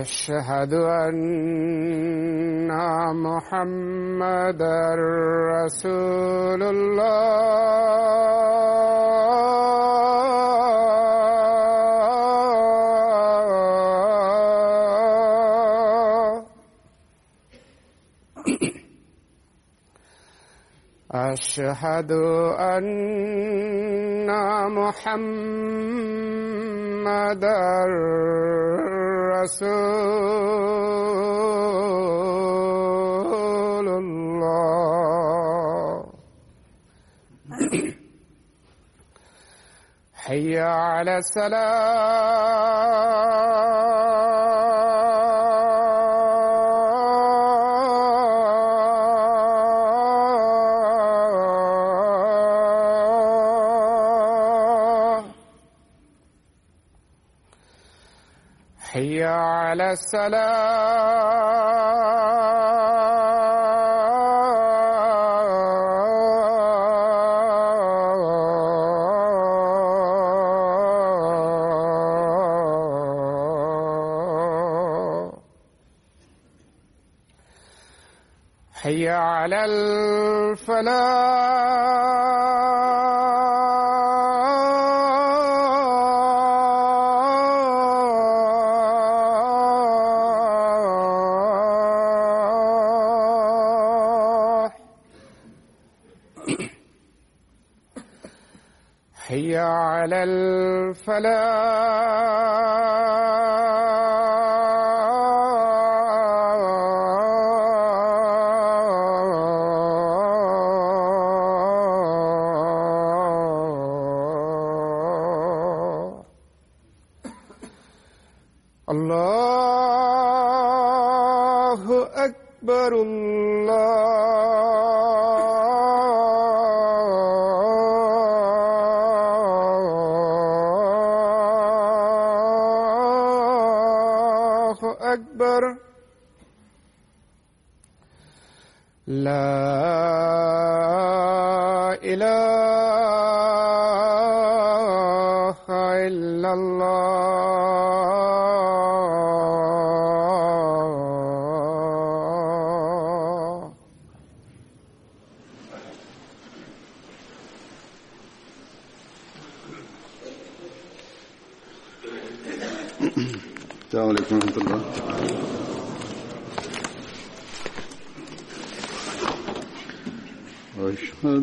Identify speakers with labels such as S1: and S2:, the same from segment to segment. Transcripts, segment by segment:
S1: أشهد أن محمدا رسول الله. أشهد أن محمدا رسول الله. حي على السلام. السلام. حي على الفلاح.
S2: يضلل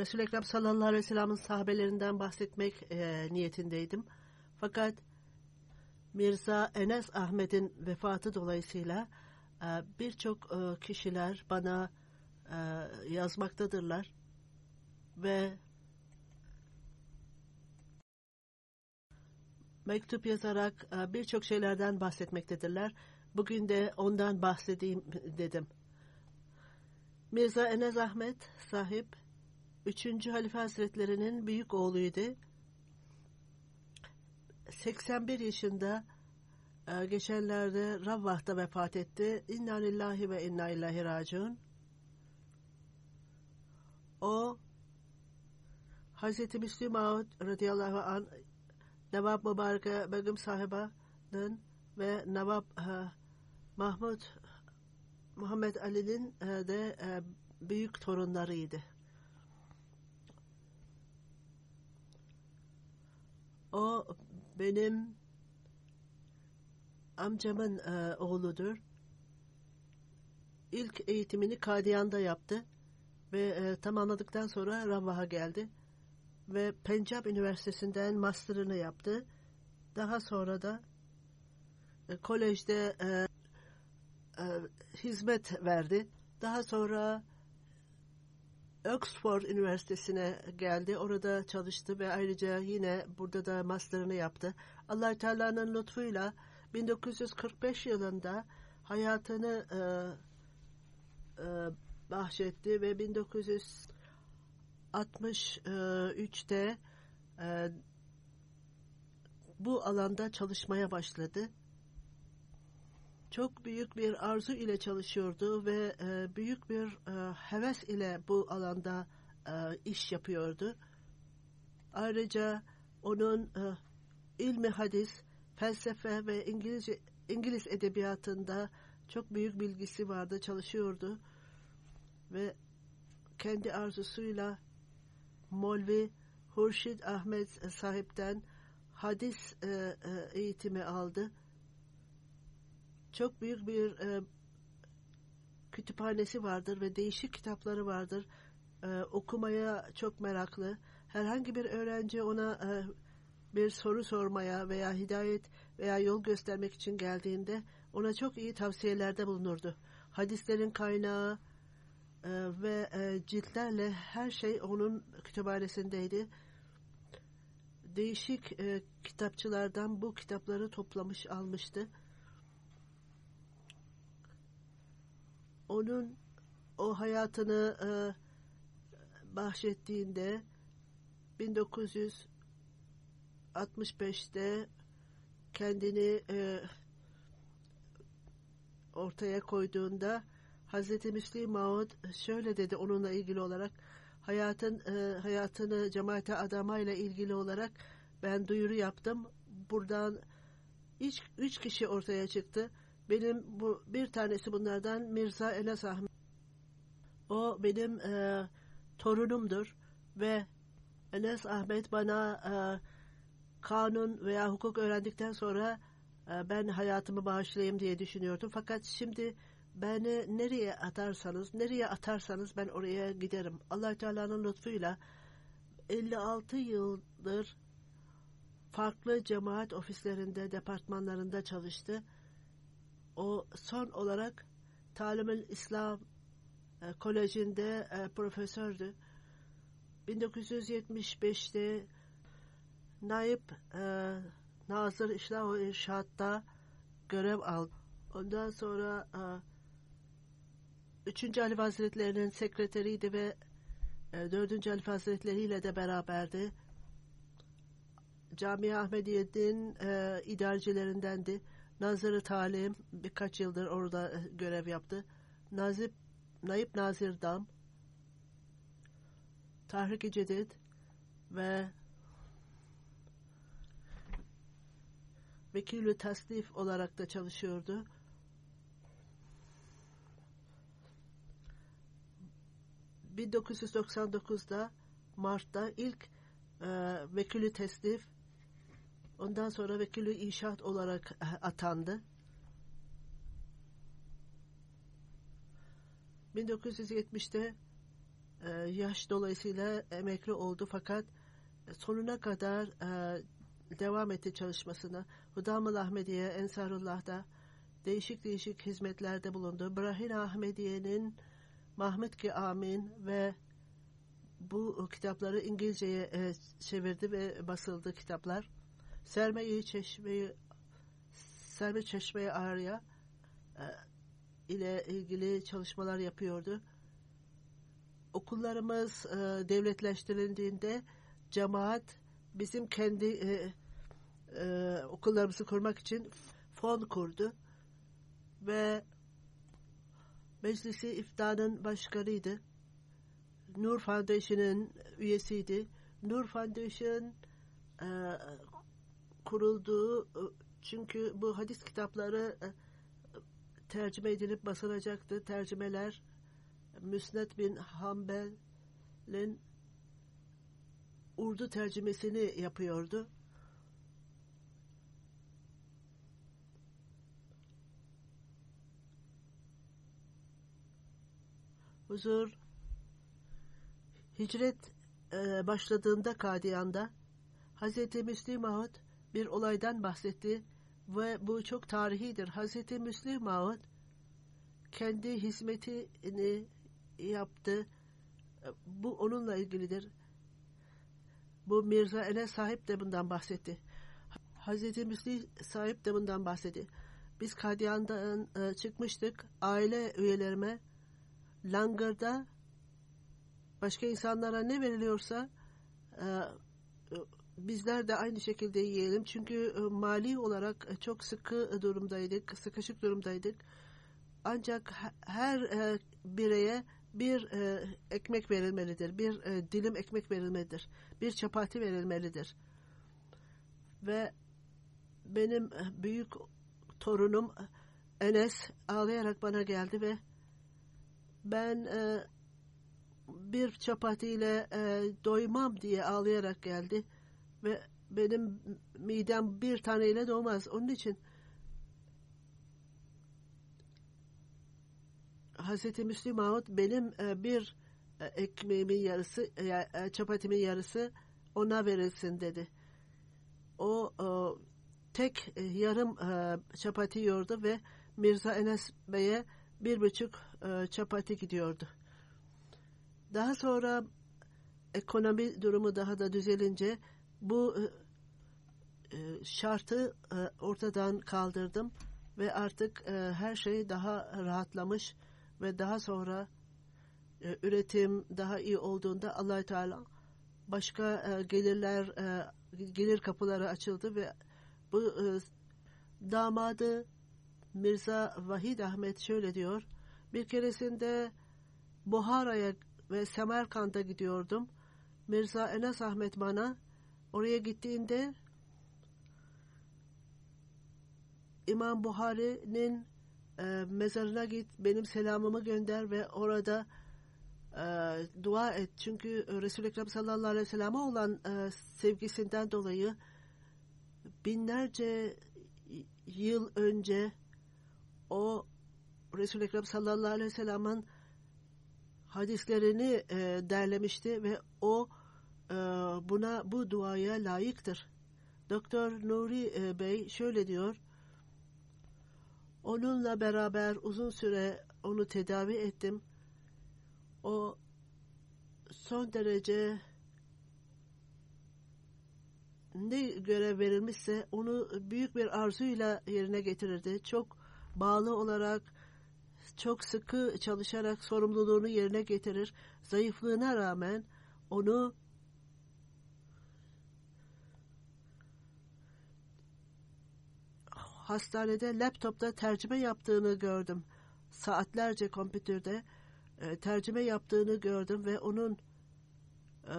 S2: Resul-i Ekrem sallallahu aleyhi ve sellem'in sahabelerinden bahsetmek e, niyetindeydim. Fakat Mirza Enes Ahmet'in vefatı dolayısıyla e, birçok e, kişiler bana e, yazmaktadırlar ve mektup yazarak e, birçok şeylerden bahsetmektedirler. Bugün de ondan bahsedeyim dedim. Mirza Enes Ahmet sahip 3. Halife Hazretlerinin büyük oğluydu. 81 yaşında e, geçenlerde Ravvah'ta vefat etti. İnna lillahi ve inna ilahi raciun. O Hazreti Müslim Ağud radıyallahu anh Nevab Mübareke Begüm sahibe'nin ve Nevab e, Mahmud Muhammed Ali'nin e, de büyük torunlarıydı. O benim amcamın e, oğludur. İlk eğitimini Kadiyan'da yaptı ve e, tamamladıktan sonra Ravah'a geldi ve Pencap Üniversitesi'nden master'ını yaptı. Daha sonra da e, kolejde e, e, hizmet verdi. Daha sonra Oxford Üniversitesi'ne geldi. Orada çalıştı ve ayrıca yine burada da master'ını yaptı. allah Teala'nın lütfuyla 1945 yılında hayatını e, e, bahşetti ve 1963'te e, bu alanda çalışmaya başladı çok büyük bir arzu ile çalışıyordu ve e, büyük bir e, heves ile bu alanda e, iş yapıyordu. Ayrıca onun e, ilmi hadis, felsefe ve İngilizce, İngiliz edebiyatında çok büyük bilgisi vardı, çalışıyordu ve kendi arzusuyla Molvi Hurşid Ahmet sahipten hadis e, e, eğitimi aldı çok büyük bir e, kütüphanesi vardır ve değişik kitapları vardır. E, okumaya çok meraklı. Herhangi bir öğrenci ona e, bir soru sormaya veya hidayet veya yol göstermek için geldiğinde ona çok iyi tavsiyelerde bulunurdu. Hadislerin kaynağı e, ve e, ciltlerle her şey onun kütüphanesindeydi. Değişik e, kitapçılardan bu kitapları toplamış almıştı. Onun o hayatını e, bahşettiğinde 1965'te kendini e, ortaya koyduğunda Hazreti Müslim Maud şöyle dedi onunla ilgili olarak hayatın e, hayatını cemaate adamayla ilgili olarak ben duyuru yaptım. Buradan üç, üç kişi ortaya çıktı. Benim bu bir tanesi bunlardan Mirza Enes Ahmet. O benim e, torunumdur ve Enes Ahmet bana e, kanun veya hukuk öğrendikten sonra e, ben hayatımı bağışlayayım diye düşünüyordum. Fakat şimdi beni nereye atarsanız, nereye atarsanız ben oraya giderim. Allah Teala'nın lütfuyla 56 yıldır farklı cemaat ofislerinde, departmanlarında çalıştı o son olarak Talimül İslam e, Koleji'nde e, profesördü. 1975'te Naip e, Nazır İşlah ve İrşad'da görev aldı. Ondan sonra e, 3. Ali Hazretleri'nin sekreteriydi ve e, 4. Ali Hazretleri ile de beraberdi. Camia Ahmediye'nin e, idarecilerindendi. Nazır Talim birkaç yıldır orada e, görev yaptı. Nazip, Naip Nazir Dam, Tahrik-i Cedid ve vekilü tasnif olarak da çalışıyordu. ...1999'da Mart'ta ilk e, vekilü tesnif ondan sonra vekilü inşaat olarak e, atandı. 1970'te e, yaş dolayısıyla emekli oldu fakat sonuna kadar e, devam etti çalışmasına. Hudamıl Ahmediye, Ensarullah'da değişik değişik hizmetlerde bulundu. Brahin Ahmediye'nin Mahmud Ki Amin ve bu kitapları İngilizceye e, çevirdi ve basıldı kitaplar. Serme-i Çeşme'yi Serme Çeşme'yi Ağrı'ya e, ile ilgili çalışmalar yapıyordu. Okullarımız e, devletleştirildiğinde cemaat bizim kendi e, e, okullarımızı kurmak için fon kurdu ve meclisi iftanın başkanıydı. Nur Foundation'ın üyesiydi. Nur Foundation kurulduğu çünkü bu hadis kitapları e, tercüme edilip basılacaktı. Tercümeler Müsned bin Hanbel'in Urdu tercümesini yapıyordu. Huzur hicret e, başladığında Kadiyan'da Hz. Müslim Mahmud bir olaydan bahsetti ve bu çok tarihidir. Hz. Müslim Mahmud kendi hizmetini yaptı. Bu onunla ilgilidir. Bu Mirza Enes sahip de bundan bahsetti. Hazreti Müslim sahip de bundan bahsetti. Biz Kadyan'dan e, çıkmıştık. Aile üyelerime Langır'da başka insanlara ne veriliyorsa e, bizler de aynı şekilde yiyelim. Çünkü e, mali olarak çok sıkı durumdaydık, sıkışık durumdaydık. Ancak her e, bireye bir e, ekmek verilmelidir, bir e, dilim ekmek verilmelidir, bir çapati verilmelidir. Ve benim e, büyük torunum Enes ağlayarak bana geldi ve ben e, bir çapatiyle e, doymam diye ağlayarak geldi ve benim midem bir taneyle doymaz. Onun için Hazreti Müslim Mahmud benim e, bir e, ekmeğimin yarısı, e, çapatimin yarısı ona verilsin dedi. O tek yarım çapati yiyordu ve Mirza Enes Bey'e bir buçuk çapati gidiyordu. Daha sonra ekonomi durumu daha da düzelince bu e, e, şartı e, ortadan kaldırdım ve artık e, her şey daha rahatlamış ve daha sonra e, üretim daha iyi olduğunda allah Teala başka e, gelirler e, gelir kapıları açıldı ve bu e, damadı Mirza Vahid Ahmet şöyle diyor bir keresinde Buhara'ya ve Semerkant'a gidiyordum. Mirza Enes Ahmet bana oraya gittiğinde İmam Buhari'nin e, mezarına git benim selamımı gönder ve orada e, dua et. Çünkü Resul-i Ekrem sallallahu aleyhi ve sellem'e olan e, sevgisinden dolayı binlerce yıl önce o Resul-i Ekrem sallallahu aleyhi ve sellem'in hadislerini e, derlemişti ve o buna bu duaya layıktır. Doktor Nuri e, Bey şöyle diyor. Onunla beraber uzun süre onu tedavi ettim. O son derece ne görev verilmişse onu büyük bir arzuyla yerine getirirdi. Çok bağlı olarak, çok sıkı çalışarak sorumluluğunu yerine getirir. Zayıflığına rağmen onu hastanede laptopta tercüme yaptığını gördüm. Saatlerce kompütürde e, tercüme yaptığını gördüm ve onun e,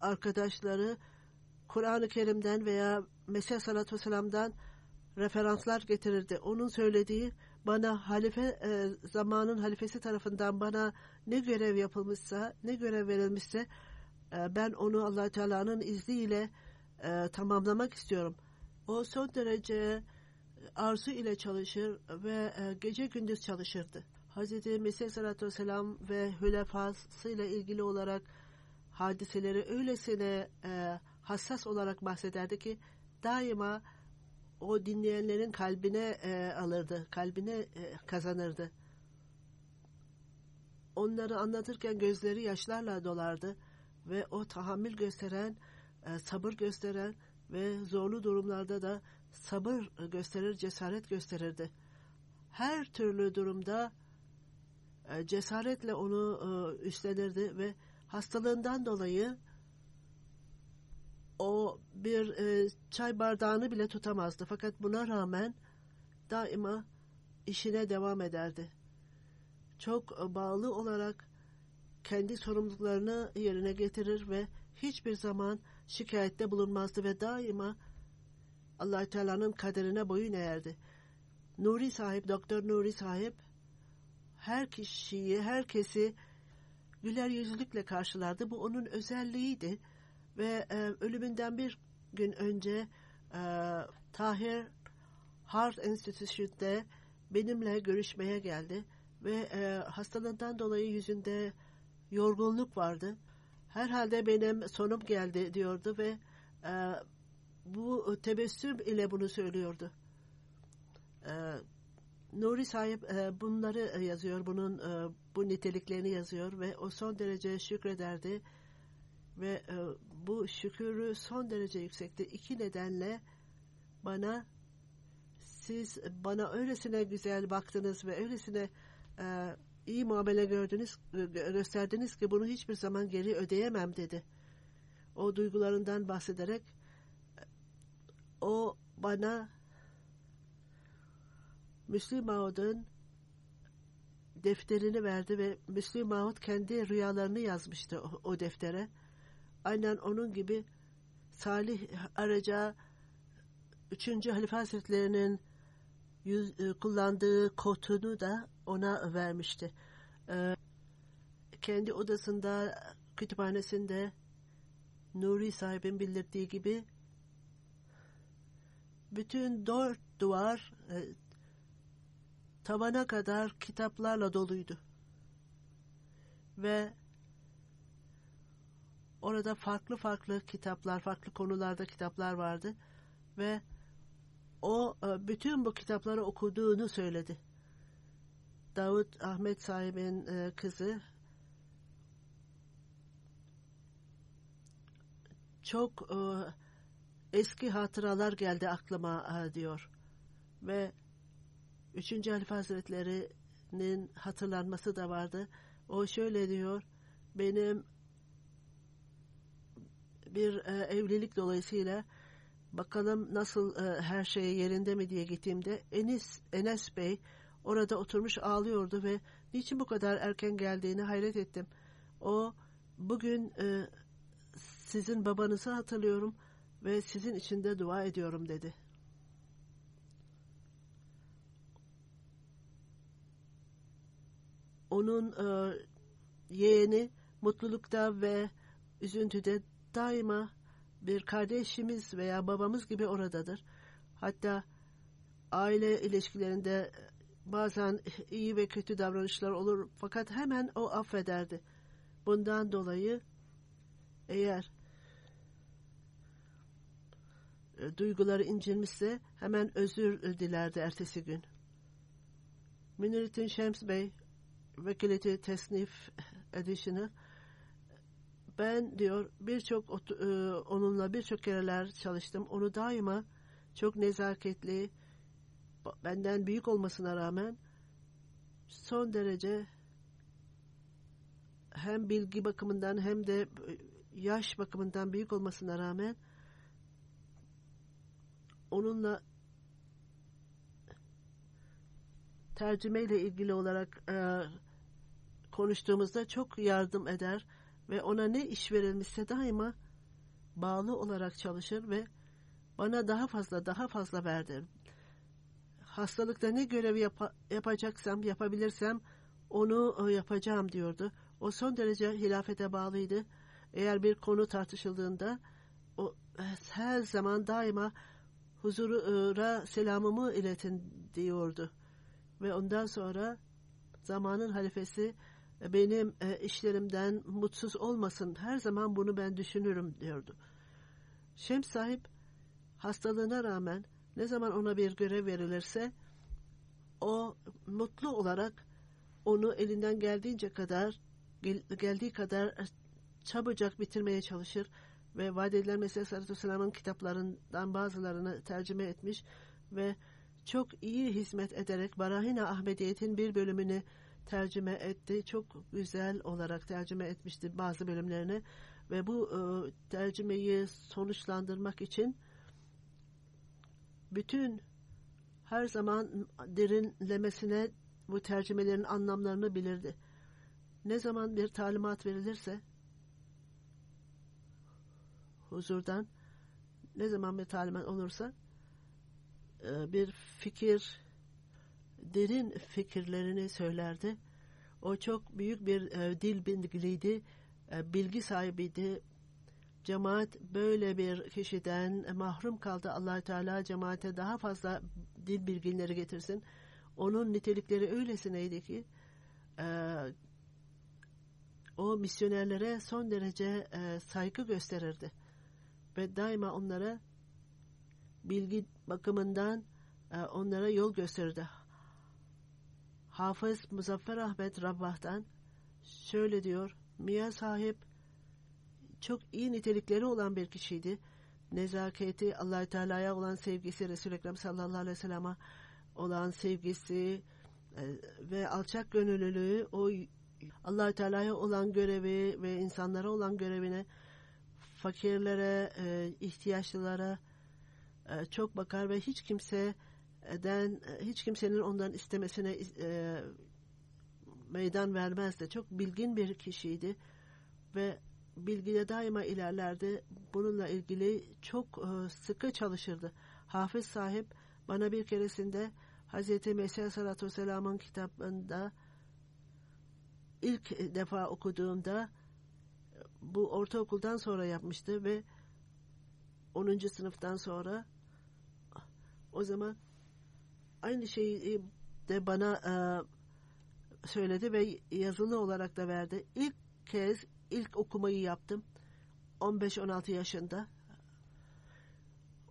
S2: arkadaşları Kur'an-ı Kerim'den veya Mesih Sallallahu Vesselam'dan referanslar getirirdi. Onun söylediği bana halife e, zamanın halifesi tarafından bana ne görev yapılmışsa, ne görev verilmişse e, ben onu allah Teala'nın izniyle e, tamamlamak istiyorum. O son derece arzu ile çalışır ve e, gece gündüz çalışırdı. Hz. Mesih Sallallahu Vesselam ve hülefasıyla ilgili olarak hadiseleri öylesine e, hassas olarak bahsederdi ki daima o dinleyenlerin kalbine e, alırdı, kalbine e, kazanırdı. Onları anlatırken gözleri yaşlarla dolardı ve o tahammül gösteren, e, sabır gösteren ve zorlu durumlarda da sabır gösterir, cesaret gösterirdi. Her türlü durumda e, cesaretle onu e, üstlenirdi ve hastalığından dolayı o bir e, çay bardağını bile tutamazdı. Fakat buna rağmen daima işine devam ederdi. Çok bağlı olarak kendi sorumluluklarını yerine getirir ve hiçbir zaman şikayette bulunmazdı ve daima allah Teala'nın kaderine boyun eğerdi. Nuri sahip, Doktor Nuri sahip her kişiyi, herkesi güler yüzlülükle karşılardı. Bu onun özelliğiydi ve e, ölümünden bir gün önce e, Tahir Heart Institute'de benimle görüşmeye geldi ve e, hastalığından dolayı yüzünde yorgunluk vardı. Herhalde benim sonum geldi diyordu ve e, bu tebessüm ile bunu söylüyordu. E, Nuri sahip e, bunları yazıyor, bunun e, bu niteliklerini yazıyor ve o son derece şükrederdi ve e, bu şükürü son derece yüksekti. İki nedenle bana siz bana öylesine güzel baktınız ve öylesine e, iyi muamele gördünüz, gösterdiniz ki bunu hiçbir zaman geri ödeyemem dedi. O duygularından bahsederek o bana Müslüm Maud'un defterini verdi ve Müslüm Maud kendi rüyalarını yazmıştı o, o deftere. Aynen onun gibi Salih Araca 3. Halife Hazretleri'nin e, kullandığı kotunu da ona vermişti. E, kendi odasında, kütüphanesinde Nuri sahibin bildirdiği gibi bütün dört duvar e, tavana kadar kitaplarla doluydu. Ve orada farklı farklı kitaplar, farklı konularda kitaplar vardı ve o e, bütün bu kitapları okuduğunu söyledi. Davut Ahmet sahibin e, kızı çok e, eski hatıralar geldi aklıma diyor ve Üçüncü Halife Hazretleri'nin hatırlanması da vardı. O şöyle diyor, benim bir e, evlilik dolayısıyla bakalım nasıl e, her şey yerinde mi diye gittiğimde Enis, Enes Bey orada oturmuş ağlıyordu ve niçin bu kadar erken geldiğini hayret ettim. O bugün e, sizin babanızı hatırlıyorum ve sizin için de dua ediyorum dedi. onun e, yeğeni mutlulukta ve üzüntüde daima bir kardeşimiz veya babamız gibi oradadır. Hatta aile ilişkilerinde bazen iyi ve kötü davranışlar olur fakat hemen o affederdi. Bundan dolayı eğer e, duyguları incinmişse hemen özür dilerdi ertesi gün. Münirüddin Şems Bey vekileti tesnif edişini ben diyor birçok e, onunla birçok kereler çalıştım. Onu daima çok nezaketli benden büyük olmasına rağmen son derece hem bilgi bakımından hem de yaş bakımından büyük olmasına rağmen onunla tercümeyle ilgili olarak e, konuştuğumuzda çok yardım eder ve ona ne iş verilmişse daima bağlı olarak çalışır ve bana daha fazla daha fazla verdi. Hastalıkta ne görev yap- yapacaksam, yapabilirsem onu e, yapacağım diyordu. O son derece hilafete bağlıydı. Eğer bir konu tartışıldığında o e, her zaman daima huzura selamımı iletin diyordu. Ve ondan sonra zamanın halifesi e, benim işlerimden mutsuz olmasın. Her zaman bunu ben düşünürüm diyordu. Şems sahip hastalığına rağmen ne zaman ona bir görev verilirse o mutlu olarak onu elinden geldiğince kadar gel, geldiği kadar e, çabucak bitirmeye çalışır ve vaat edilen Mesih Aleyhisselam'ın kitaplarından bazılarını tercüme etmiş ve çok iyi hizmet ederek Barahina Ahmediyet'in bir bölümünü tercüme etti. Çok güzel olarak tercüme etmişti bazı bölümlerini ve bu e, tercümeyi sonuçlandırmak için bütün her zaman derinlemesine bu tercümelerin anlamlarını bilirdi. Ne zaman bir talimat verilirse huzurdan ne zaman bir talimat olursa e, bir fikir derin fikirlerini söylerdi. O çok büyük bir e, dil bilgiliydi, e, bilgi sahibiydi. Cemaat böyle bir kişiden mahrum kaldı. allah Teala cemaate daha fazla dil bilginleri getirsin. Onun nitelikleri öylesineydi ki e, o misyonerlere son derece e, saygı gösterirdi. Ve daima onlara bilgi bakımından e, onlara yol gösterirdi. Hafız Muzaffer Ahmet Rabbah'tan şöyle diyor. Mia sahip çok iyi nitelikleri olan bir kişiydi. Nezaketi, allah Teala'ya olan sevgisi, Resul-i Ekrem sallallahu aleyhi ve sellem'e olan sevgisi e, ve alçak gönüllülüğü, o allah Teala'ya olan görevi ve insanlara olan görevine, fakirlere, e, ihtiyaçlılara e, çok bakar ve hiç kimseden, hiç kimsenin ondan istemesine meydan vermezdi. Çok bilgin bir kişiydi ve bilgide daima ilerlerdi. Bununla ilgili çok e, sıkı çalışırdı. Hafız sahip bana bir keresinde Hz. Mesih Aleyhisselatü Vesselam'ın kitabında ilk defa okuduğumda bu ortaokuldan sonra yapmıştı ve 10. sınıftan sonra o zaman aynı şeyi de bana e, söyledi ve yazılı olarak da verdi. İlk kez ilk okumayı yaptım. 15-16 yaşında.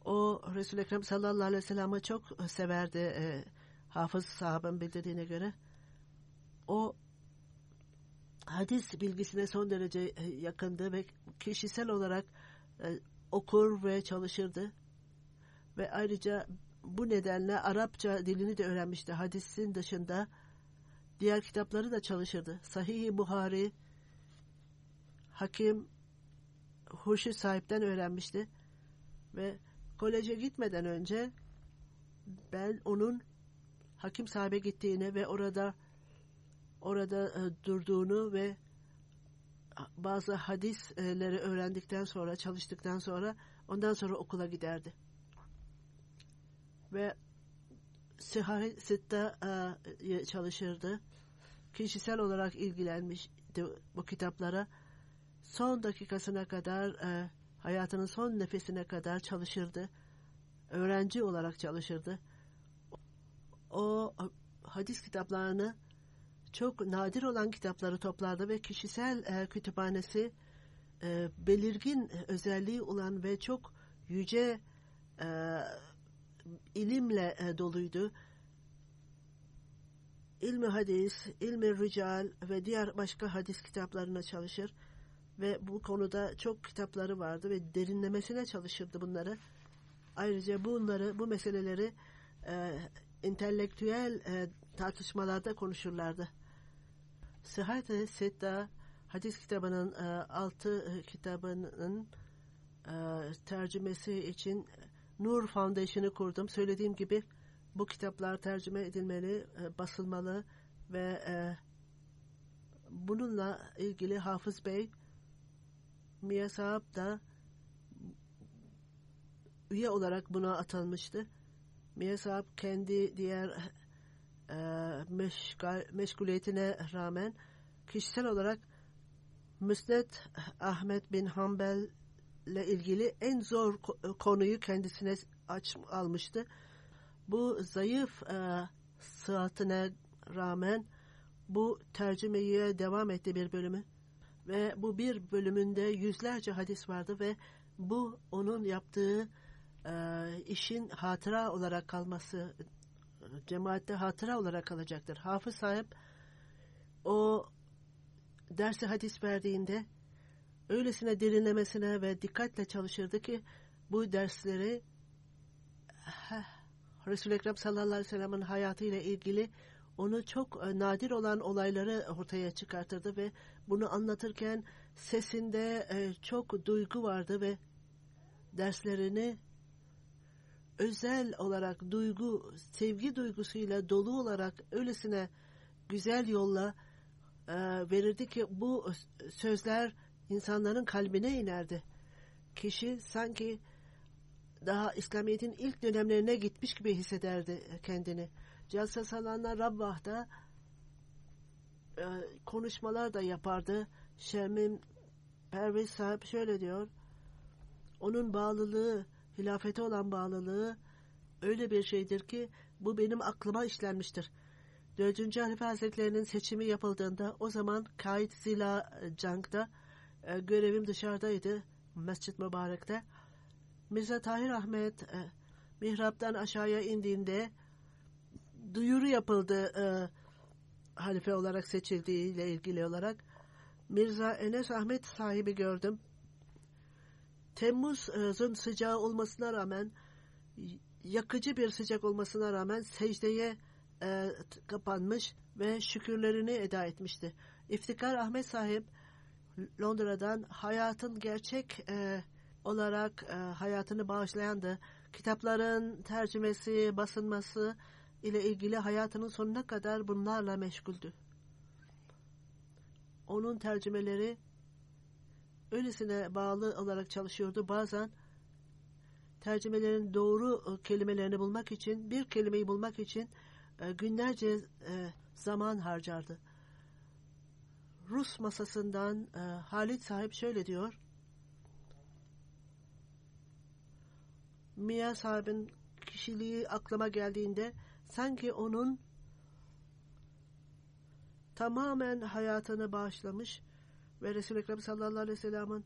S2: O Resul-i Ekrem sallallahu aleyhi ve sellem'i çok severdi. E, hafız sahabın bildirdiğine göre. O hadis bilgisine son derece e, yakındı ve kişisel olarak e, okur ve çalışırdı. Ve ayrıca bu nedenle Arapça dilini de öğrenmişti. Hadisin dışında diğer kitapları da çalışırdı. Sahih-i Buhari, Hakim Hurşit sahipten öğrenmişti. Ve koleje gitmeden önce ben onun hakim sahibe gittiğini ve orada orada e, durduğunu ve bazı hadisleri öğrendikten sonra çalıştıktan sonra ondan sonra okula giderdi. Ve Siharet Sitte e, çalışırdı. Kişisel olarak ilgilenmişti bu kitaplara. Son dakikasına kadar e, hayatının son nefesine kadar çalışırdı. Öğrenci olarak çalışırdı. O hadis kitaplarını çok nadir olan kitapları toplardı ve kişisel e, kütüphanesi e, belirgin özelliği olan ve çok yüce e, ilimle e, doluydu. İlmi hadis, ilmi rical ve diğer başka hadis kitaplarına çalışır ve bu konuda çok kitapları vardı ve derinlemesine çalışırdı bunları. Ayrıca bunları, bu meseleleri e, entelektüel e, tartışmalarda konuşurlardı. Sıhhat-ı Sitta hadis kitabının e, altı kitabının e, tercümesi için Nur Foundation'ı kurdum. Söylediğim gibi bu kitaplar tercüme edilmeli, e, basılmalı ve e, bununla ilgili Hafız Bey Mia Saab da üye olarak buna atanmıştı. Mia Sahib kendi diğer e, meşgal, meşguliyetine rağmen kişisel olarak Müsned Ahmet bin Hanbel ile ilgili en zor konuyu kendisine aç, almıştı. Bu zayıf e, sıhhatine rağmen bu tercümeye devam etti bir bölümü. Ve bu bir bölümünde yüzlerce hadis vardı ve bu onun yaptığı e, işin hatıra olarak kalması, cemaatte hatıra olarak kalacaktır. Hafız sahip o dersi hadis verdiğinde öylesine derinlemesine ve dikkatle çalışırdı ki bu dersleri Resul-i Ekrem sallallahu aleyhi ve sellem'in hayatıyla ilgili onu çok e, nadir olan olayları ortaya çıkartırdı ve bunu anlatırken sesinde e, çok duygu vardı ve derslerini özel olarak duygu, sevgi duygusuyla dolu olarak öylesine güzel yolla e, verirdi ki bu sözler insanların kalbine inerdi. Kişi sanki daha İslamiyet'in ilk dönemlerine gitmiş gibi hissederdi kendini. Celsa Salanlar Rabbah'da e, konuşmalar da yapardı. Şermin Pervez sahip şöyle diyor. Onun bağlılığı, hilafete olan bağlılığı öyle bir şeydir ki bu benim aklıma işlenmiştir. Dördüncü Halife Hazretlerinin seçimi yapıldığında o zaman Kaid Zila Cang'da e, görevim dışarıdaydı. Mescid Mübarek'te. Mirza Tahir Ahmet e, mihraptan aşağıya indiğinde duyuru yapıldı e, halife olarak seçildiğiyle ilgili olarak. Mirza Enes Ahmet sahibi gördüm. Temmuz'un sıcağı olmasına rağmen yakıcı bir sıcak olmasına rağmen secdeye e, kapanmış ve şükürlerini eda etmişti. İftikar Ahmet sahip Londra'dan hayatın gerçek e, olarak e, hayatını bağışlayandı. Kitapların tercümesi, basılması ile ilgili hayatının sonuna kadar bunlarla meşguldü. Onun tercümeleri öylesine bağlı olarak çalışıyordu. Bazen tercümelerin doğru e, kelimelerini bulmak için, bir kelimeyi bulmak için e, günlerce e, zaman harcardı. Rus masasından Halit sahip şöyle diyor. Mia sahibin kişiliği aklıma geldiğinde sanki onun tamamen hayatını bağışlamış ve Resul-i Ekrem sallallahu aleyhi ve sellem'in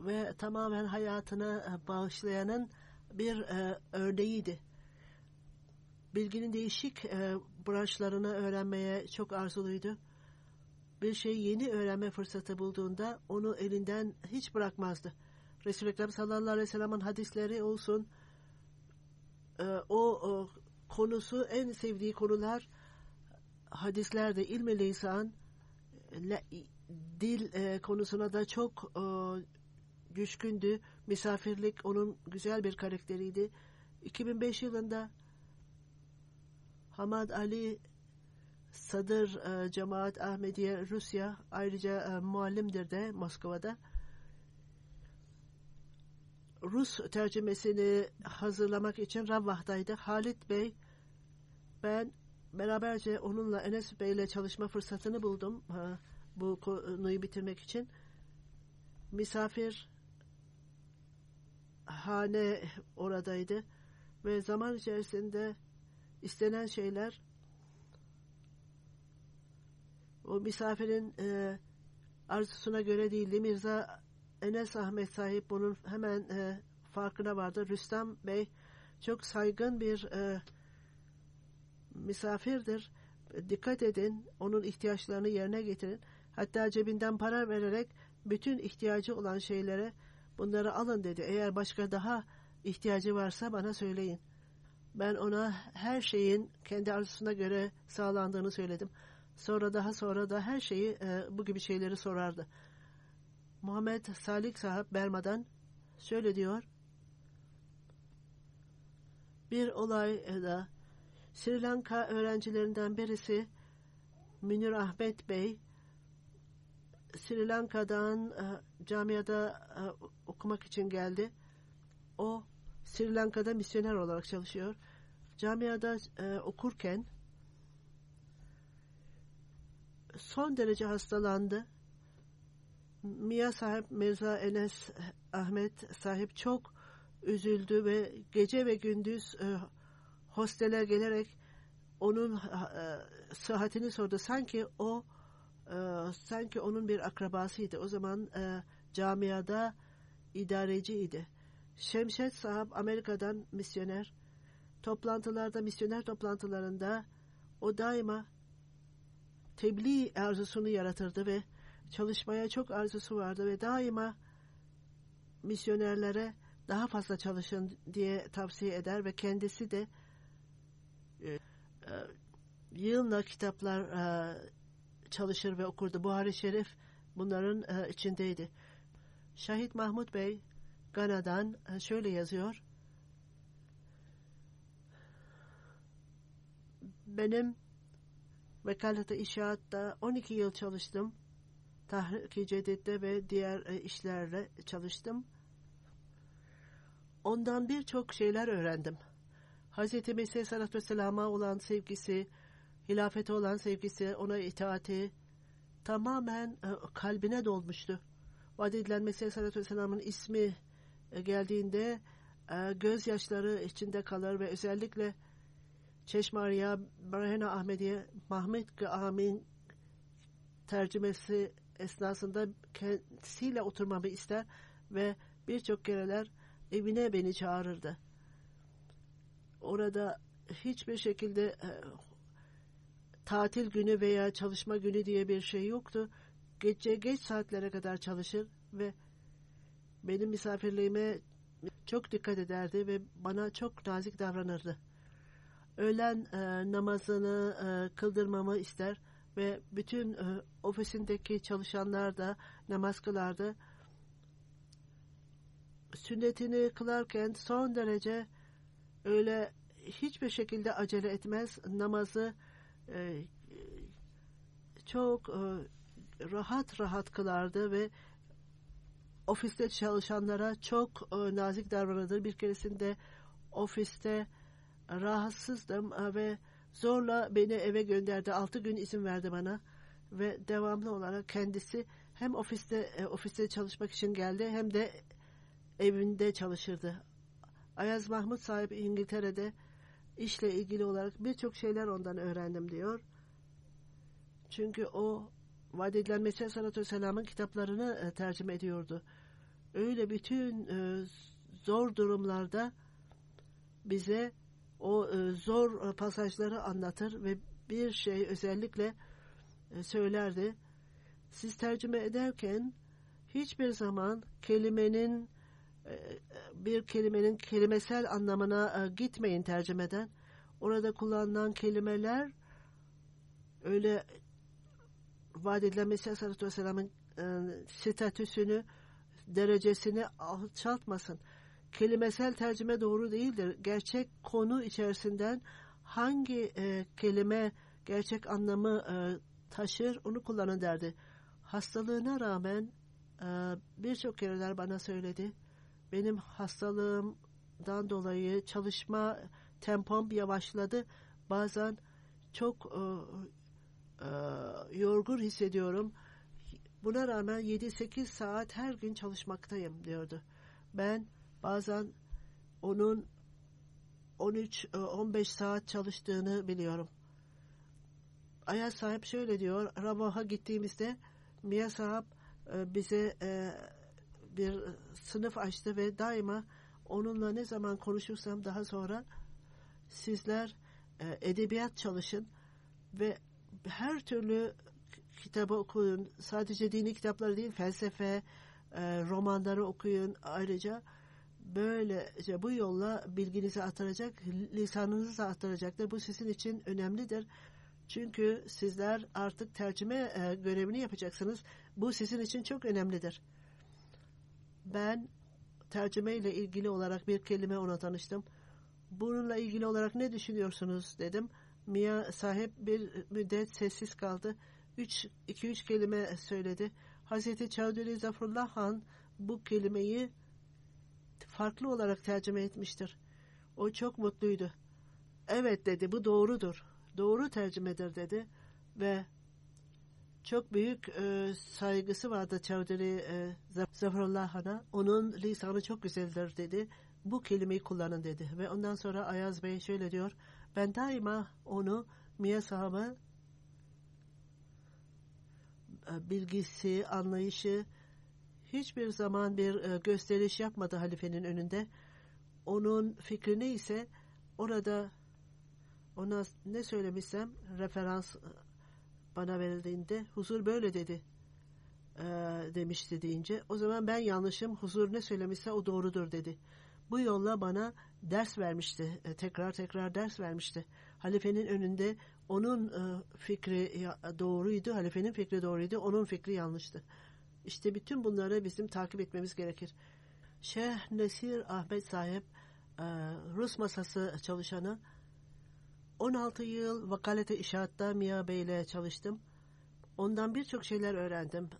S2: ve tamamen hayatını e, bağışlayanın bir e, örneğiydi. Bilginin değişik e, branşlarını öğrenmeye çok arzuluydu. Bir şey yeni öğrenme fırsatı bulduğunda onu elinden hiç bırakmazdı. Resul-i Ekrem sallallahu aleyhi ve sellem'in hadisleri olsun, e, o, o konusu en sevdiği konular hadislerde ilmi lisan, dil e, konusuna da çok e, düşkündü. Misafirlik onun güzel bir karakteriydi. 2005 yılında Hamad Ali Sadır e, Cemaat Ahmediye Rusya ayrıca e, muallimdir de Moskova'da. Rus tercümesini hazırlamak için Ravvah'daydı. Halit Bey ben beraberce onunla Enes Bey ile çalışma fırsatını buldum. Ha, bu konuyu bitirmek için. Misafir hane oradaydı ve zaman içerisinde istenen şeyler o misafirin e, arzusuna göre değildi. Mirza Enes Ahmet sahip bunun hemen e, farkına vardı. Rüstem Bey çok saygın bir e, misafirdir. Dikkat edin, onun ihtiyaçlarını yerine getirin. Hatta cebinden para vererek bütün ihtiyacı olan şeylere bunları alın dedi. Eğer başka daha ihtiyacı varsa bana söyleyin. Ben ona her şeyin kendi arzusuna göre sağlandığını söyledim. Sonra daha sonra da her şeyi e, bu gibi şeyleri sorardı. Muhammed Salik sahip Berma'dan şöyle diyor. Bir olayda Sri Lanka öğrencilerinden birisi Münir Ahmet Bey Sri Lanka'dan e, camiada e, okumak için geldi O Sri Lanka'da misyoner olarak çalışıyor. Camiada e, okurken son derece hastalandı. Mia sahip Mirza Enes Ahmet sahip çok üzüldü ve gece ve gündüz e, hostele gelerek onun e, sıhhatini sordu. Sanki o e, sanki onun bir akrabasıydı. O zaman e, camiada idareciydi. Şemşet sahip Amerika'dan misyoner. Toplantılarda, misyoner toplantılarında o daima tebliğ arzusunu yaratırdı ve çalışmaya çok arzusu vardı ve daima misyonerlere daha fazla çalışın diye tavsiye eder ve kendisi de e, e, yığınla kitaplar e, çalışır ve okurdu. Buhari Şerif bunların e, içindeydi. Şahit Mahmut Bey Gana'dan şöyle yazıyor. Benim vekalete inşaatta 12 yıl çalıştım. Tahrik-i Cedid'de ve diğer e, işlerle çalıştım. Ondan birçok şeyler öğrendim. Hz. Mesih Aleyhisselatü Vesselam'a olan sevgisi, hilafete olan sevgisi, ona itaati tamamen e, kalbine dolmuştu. Vaat edilen Mesih Aleyhisselatü Vesselam'ın ismi e, geldiğinde e, gözyaşları içinde kalır ve özellikle Çeşme Arya, Barahena Ahmediye, Mahmet Amin tercümesi esnasında kendisiyle oturmamı ister ve birçok kereler evine beni çağırırdı. Orada hiçbir şekilde e, tatil günü veya çalışma günü diye bir şey yoktu. Gece geç saatlere kadar çalışır ve benim misafirliğime çok dikkat ederdi ve bana çok nazik davranırdı. Öğlen e, namazını e, kıldırmamı ister ve bütün e, ofisindeki çalışanlar da namaz kılardı. Sünnetini kılarken son derece öyle hiçbir şekilde acele etmez. Namazı e, çok e, rahat rahat kılardı ve ofiste çalışanlara çok e, nazik davranırdı. Bir keresinde ofiste rahatsızdım e, ve zorla beni eve gönderdi. Altı gün izin verdi bana ve devamlı olarak kendisi hem ofiste e, ofiste çalışmak için geldi hem de evinde çalışırdı. Ayaz Mahmut sahip İngiltere'de işle ilgili olarak birçok şeyler ondan öğrendim diyor. Çünkü o vaat edilen Mesih Aleyhisselatü Vesselam'ın kitaplarını e, tercüme ediyordu. Öyle bütün e, zor durumlarda bize o e, zor e, pasajları anlatır ve bir şey özellikle e, söylerdi. Siz tercüme ederken hiçbir zaman kelimenin bir kelimenin kelimesel anlamına gitmeyin tercümeden. Orada kullanılan kelimeler öyle vaat edilen Mesih Aleyhisselatü Vesselam'ın statüsünü, derecesini alçaltmasın. Kelimesel tercüme doğru değildir. Gerçek konu içerisinden hangi e, kelime gerçek anlamı e, taşır onu kullanın derdi. Hastalığına rağmen e, birçok kereler bana söyledi. Benim hastalığımdan dolayı çalışma tempom yavaşladı. Bazen çok e, e, yorgun hissediyorum. Buna rağmen 7-8 saat her gün çalışmaktayım diyordu. Ben bazen onun 13-15 saat çalıştığını biliyorum. Ayaz sahip şöyle diyor. Rabah'a gittiğimizde Mia sahip e, bize e, bir sınıf açtı ve daima onunla ne zaman konuşursam daha sonra sizler e, edebiyat çalışın ve her türlü kitabı okuyun. Sadece dini kitapları değil, felsefe, e, romanları okuyun. Ayrıca böylece bu yolla bilginizi artıracak, lisanınızı da artıracaktır. Bu sizin için önemlidir. Çünkü sizler artık tercüme e, görevini yapacaksınız. Bu sizin için çok önemlidir. Ben tercüme ile ilgili olarak bir kelime ona tanıştım. Bununla ilgili olarak ne düşünüyorsunuz dedim. Mia sahip bir müddet sessiz kaldı. Üç, iki üç kelime söyledi. Hazreti Çavduri Zaferullah Han bu kelimeyi farklı olarak tercüme etmiştir. O çok mutluydu. Evet dedi bu doğrudur. Doğru tercümedir dedi ve çok büyük e, saygısı vardı Çavdari e, Zafarullah Han'a. Onun lisanı çok güzeldir dedi. Bu kelimeyi kullanın dedi. Ve ondan sonra Ayaz Bey şöyle diyor. Ben daima onu Miye sahabı e, bilgisi, anlayışı hiçbir zaman bir e, gösteriş yapmadı halifenin önünde. Onun fikri neyse orada ona ne söylemişsem referans e, bana verildiğinde huzur böyle dedi e, demişti deyince o zaman ben yanlışım huzur ne söylemişse o doğrudur dedi. Bu yolla bana ders vermişti. E, tekrar tekrar ders vermişti. Halifenin önünde onun fikri doğruydu. Halifenin fikri doğruydu. Onun fikri yanlıştı. İşte bütün bunları bizim takip etmemiz gerekir. Şeyh Nesir Ahmet sahip e, Rus masası çalışanı 16 yıl vakalete inşaatta Mia Bey ile çalıştım. Ondan birçok şeyler öğrendim.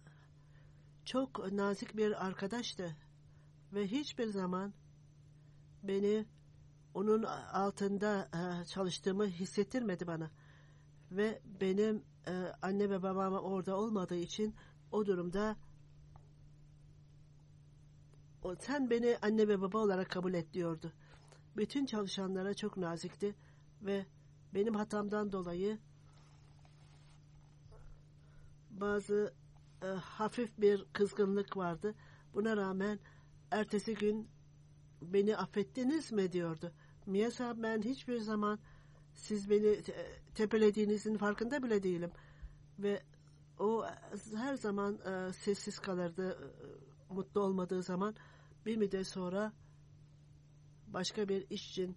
S2: Çok nazik bir arkadaştı ve hiçbir zaman beni onun altında e, çalıştığımı hissettirmedi bana. Ve benim e, anne ve babam orada olmadığı için o durumda sen beni anne ve baba olarak kabul et diyordu. Bütün çalışanlara çok nazikti ve benim hatamdan dolayı bazı e, hafif bir kızgınlık vardı. Buna rağmen ertesi gün beni affettiniz mi diyordu. Miyasa ben hiçbir zaman siz beni tepelediğinizin farkında bile değilim. Ve o her zaman e, sessiz kalırdı e, mutlu olmadığı zaman bir müddet sonra başka bir iş için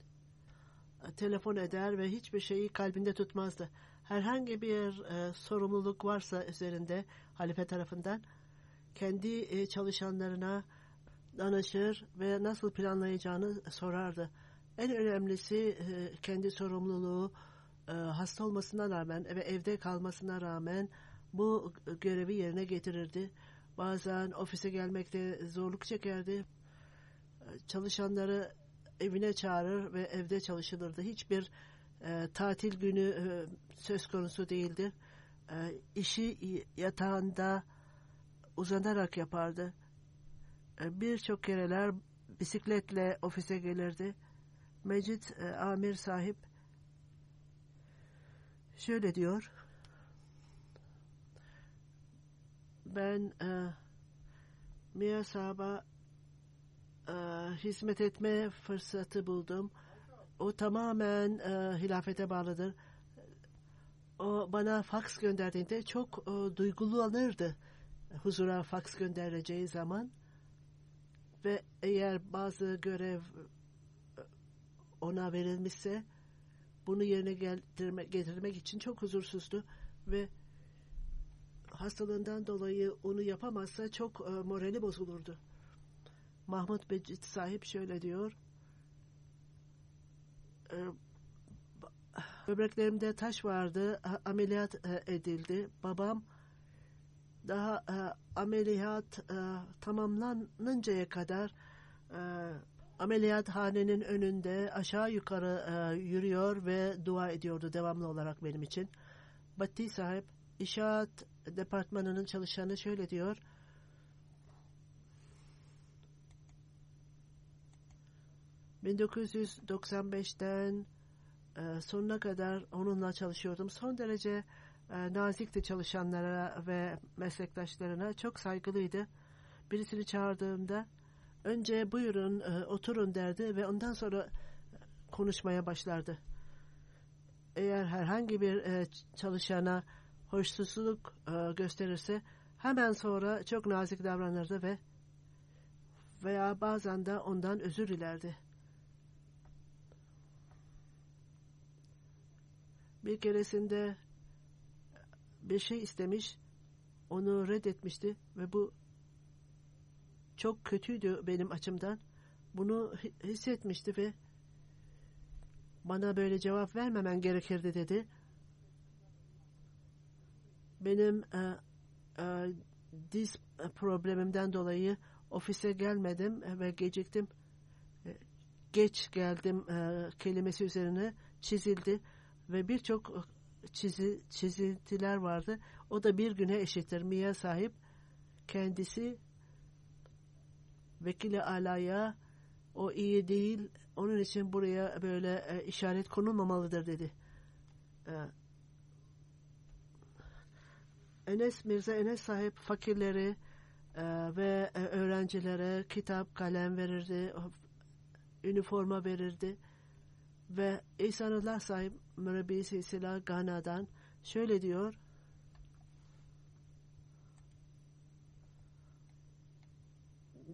S2: e, telefon eder ve hiçbir şeyi kalbinde tutmazdı. Herhangi bir e, sorumluluk varsa üzerinde halife tarafından kendi e, çalışanlarına danışır ve nasıl planlayacağını sorardı. En önemlisi e, kendi sorumluluğu e, hasta olmasına rağmen ve evde kalmasına rağmen bu görevi yerine getirirdi. Bazen ofise gelmekte zorluk çekerdi. Çalışanları evine çağırır ve evde çalışılırdı. Hiçbir e, tatil günü e, söz konusu değildi. E, işi yatağında uzanarak yapardı. E, Birçok kereler bisikletle ofise gelirdi. Mecit e, Amir sahip şöyle diyor. Ben e, Mia Sahaba e, hizmet etme fırsatı buldum. O tamamen e, hilafete bağlıdır. O bana faks gönderdiğinde çok e, duygulanırdı. Huzura faks göndereceği zaman ve eğer bazı görev e, ona verilmişse bunu yerine getirmek, getirmek için çok huzursuzdu ve hastalığından dolayı onu yapamazsa çok e, morali bozulurdu. Mahmut Becit sahip şöyle diyor. E, böbreklerimde taş vardı. Ameliyat e, edildi. Babam daha e, ameliyat tamamlanıncaya kadar e, ameliyathanenin önünde aşağı yukarı yürüyor ve dua ediyordu devamlı olarak benim için. Batti sahip inşaat departmanının çalışanı şöyle diyor. ...1995'ten e, sonuna kadar onunla çalışıyordum. Son derece e, nazikti çalışanlara ve meslektaşlarına. Çok saygılıydı. Birisini çağırdığımda önce buyurun e, oturun derdi ve ondan sonra konuşmaya başlardı. Eğer herhangi bir çalışana hoşsuzluk gösterirse hemen sonra çok nazik davranırdı ve veya bazen de ondan özür dilerdi. Bir keresinde bir şey istemiş, onu reddetmişti ve bu çok kötüydü benim açımdan. Bunu hissetmişti ve bana böyle cevap vermemen gerekirdi dedi. Benim e, e, diz problemimden dolayı ofise gelmedim ve geciktim geç geldim e, kelimesi üzerine çizildi ve birçok e, çizi, çizintiler vardı. O da bir güne eşittir. Mia sahip kendisi vekili alaya o iyi değil onun için buraya böyle e, işaret konulmamalıdır dedi. E, Enes Mirza Enes sahip fakirleri e, ve e, öğrencilere kitap, kalem verirdi, üniforma verirdi ve İhsanullah sahip Mürabbi Silsila Gana'dan şöyle diyor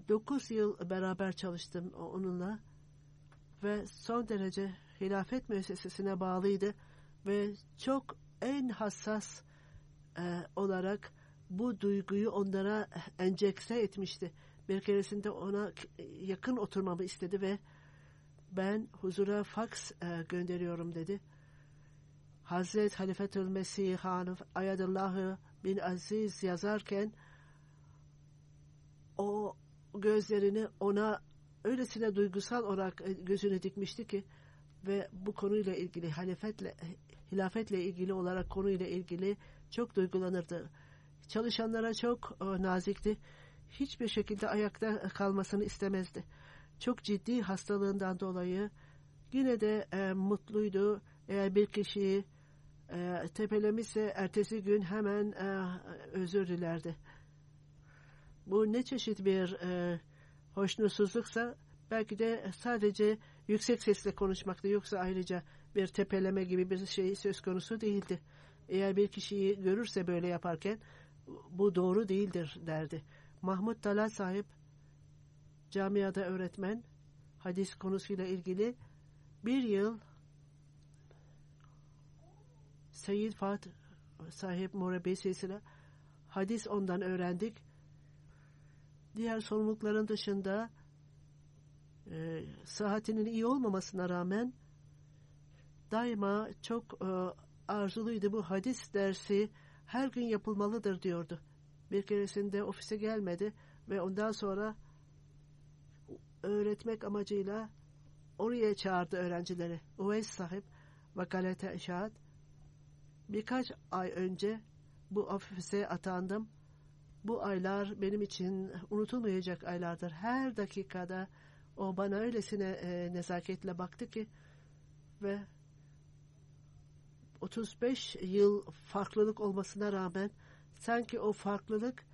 S2: dokuz yıl beraber çalıştım onunla ve son derece hilafet müessesesine bağlıydı ve çok en hassas e, olarak bu duyguyu onlara enjekse etmişti. Bir keresinde ona yakın oturmamı istedi ve ben huzura faks e, gönderiyorum dedi. Hazret Halifetül Mesih Han Ayadullah'ı bin Aziz yazarken o gözlerini ona öylesine duygusal olarak e, gözüne dikmişti ki ve bu konuyla ilgili halifetle hilafetle ilgili olarak konuyla ilgili çok duygulanırdı. Çalışanlara çok e, nazikti. Hiçbir şekilde ayakta kalmasını istemezdi. Çok ciddi hastalığından dolayı yine de e, mutluydu. Eğer bir kişiyi e, tepelemişse ertesi gün hemen e, özür dilerdi. Bu ne çeşit bir e, hoşnutsuzluksa belki de sadece yüksek sesle konuşmakta yoksa ayrıca bir tepeleme gibi bir şey söz konusu değildi. Eğer bir kişiyi görürse böyle yaparken bu doğru değildir derdi. Mahmut Talat sahip camiada öğretmen hadis konusuyla ilgili bir yıl Seyyid Fat sahip Murebbi silsile hadis ondan öğrendik. Diğer sorumlulukların dışında e, sıhhatinin iyi olmamasına rağmen daima çok e, arzuluydu bu hadis dersi her gün yapılmalıdır diyordu. Bir keresinde ofise gelmedi ve ondan sonra öğretmek amacıyla oraya çağırdı öğrencileri. Uveys sahip vakalete inşaat birkaç ay önce bu ofise atandım. Bu aylar benim için unutulmayacak aylardır. Her dakikada o bana öylesine e, nezaketle baktı ki ve 35 yıl farklılık olmasına rağmen sanki o farklılık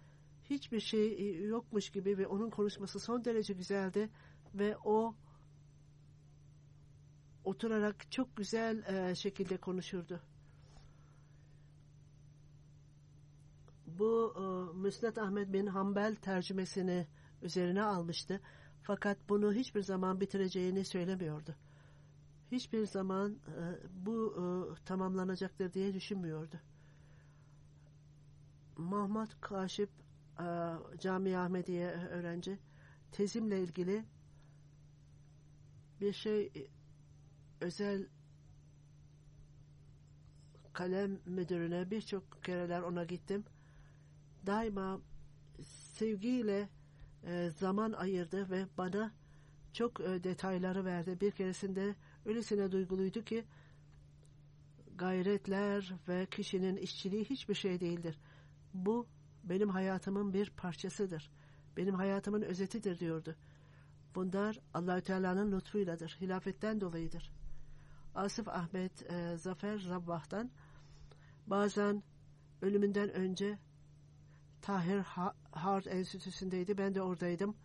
S2: hiçbir şey yokmuş gibi ve onun konuşması son derece güzeldi ve o oturarak çok güzel e, şekilde konuşurdu. Bu e, Müsned Ahmet bin Hanbel tercümesini üzerine almıştı. Fakat bunu hiçbir zaman bitireceğini söylemiyordu. Hiçbir zaman e, bu e, tamamlanacaktır diye düşünmüyordu. Mahmut Kaşip e, Cami Ahmediye öğrenci tezimle ilgili bir şey özel kalem müdürüne birçok kereler ona gittim. Daima sevgiyle e, zaman ayırdı ve bana çok e, detayları verdi. Bir keresinde öylesine duyguluydu ki gayretler ve kişinin işçiliği hiçbir şey değildir. Bu benim hayatımın bir parçasıdır. Benim hayatımın özetidir diyordu. Bunlar Allahü Teala'nın lütfuyladır. Hilafetten dolayıdır. Asif Ahmet e, Zafer Rabbah'tan bazen ölümünden önce Tahir Hart Enstitüsü'ndeydi. Ben de oradaydım.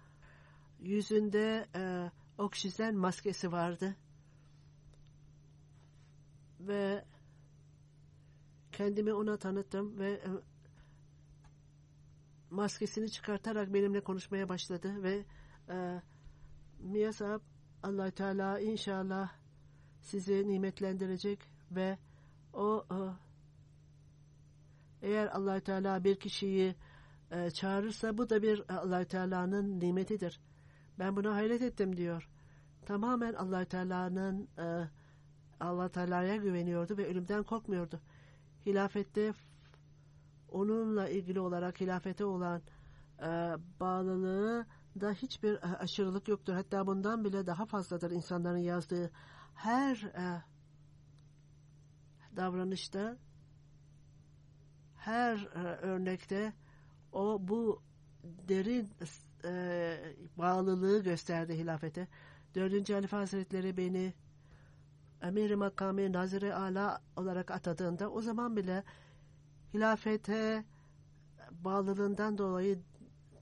S2: Yüzünde e, oksijen maskesi vardı. Ve kendimi ona tanıttım ve e, maskesini çıkartarak benimle konuşmaya başladı ve e, Mia sahab allah Teala inşallah sizi nimetlendirecek ve o e, eğer allah Teala bir kişiyi e, çağırırsa bu da bir allah Teala'nın nimetidir. Ben buna hayret ettim diyor. Tamamen allah Teala'nın e, allah Teala'ya güveniyordu ve ölümden korkmuyordu. Hilafette onunla ilgili olarak hilafete olan e, bağlılığı da hiçbir e, aşırılık yoktur. Hatta bundan bile daha fazladır insanların yazdığı her e, davranışta, her e, örnekte o bu derin e, bağlılığı gösterdi hilafete. Dördüncü Halife Hazretleri beni Emir-i Makami Nazire Ala olarak atadığında o zaman bile hilafete bağlılığından dolayı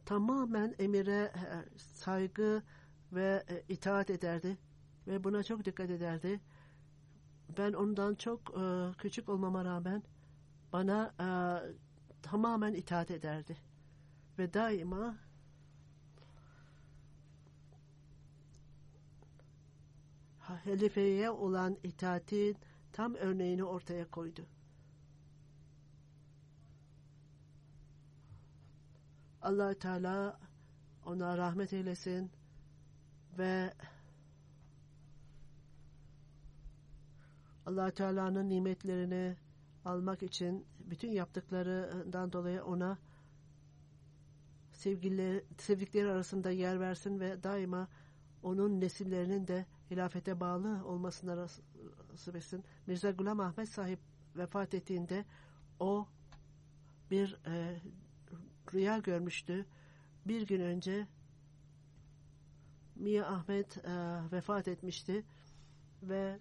S2: tamamen emire e, saygı ve e, itaat ederdi ve buna çok dikkat ederdi. Ben ondan çok e, küçük olmama rağmen bana tamamen itaat ederdi ve daima halifeye olan itaatin tam örneğini ortaya koydu. Allah Teala ona rahmet eylesin ve allah Teala'nın nimetlerini almak için bütün yaptıklarından dolayı ona sevgili, sevdikleri arasında yer versin ve daima onun nesillerinin de hilafete bağlı olmasına nasip etsin. Mirza Gulam Ahmet sahip vefat ettiğinde o bir e, rüya görmüştü. Bir gün önce Mia Ahmet e, vefat etmişti ve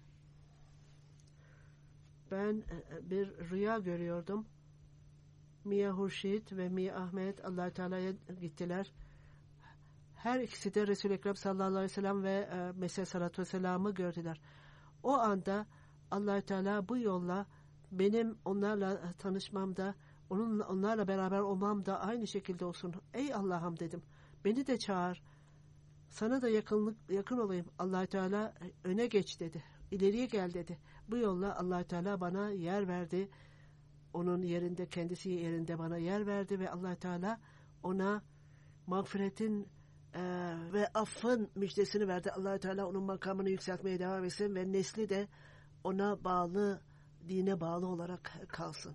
S2: ben e, bir rüya görüyordum. Mia Hurşit ve Mia Ahmet allah Teala'ya gittiler. Her ikisi de Resul-i Ekrem sallallahu aleyhi ve sellem ve e, Mesih sallallahu vesselam'ı gördüler. O anda allah Teala bu yolla benim onlarla tanışmamda onun, onlarla beraber olmam da aynı şekilde olsun. Ey Allah'ım dedim. Beni de çağır. Sana da yakınlık yakın olayım. allah Teala öne geç dedi. İleriye gel dedi. Bu yolla allah Teala bana yer verdi. Onun yerinde, kendisi yerinde bana yer verdi ve allah Teala ona mağfiretin e, ve affın müjdesini verdi. allah Teala onun makamını yükseltmeye devam etsin ve nesli de ona bağlı, dine bağlı olarak kalsın.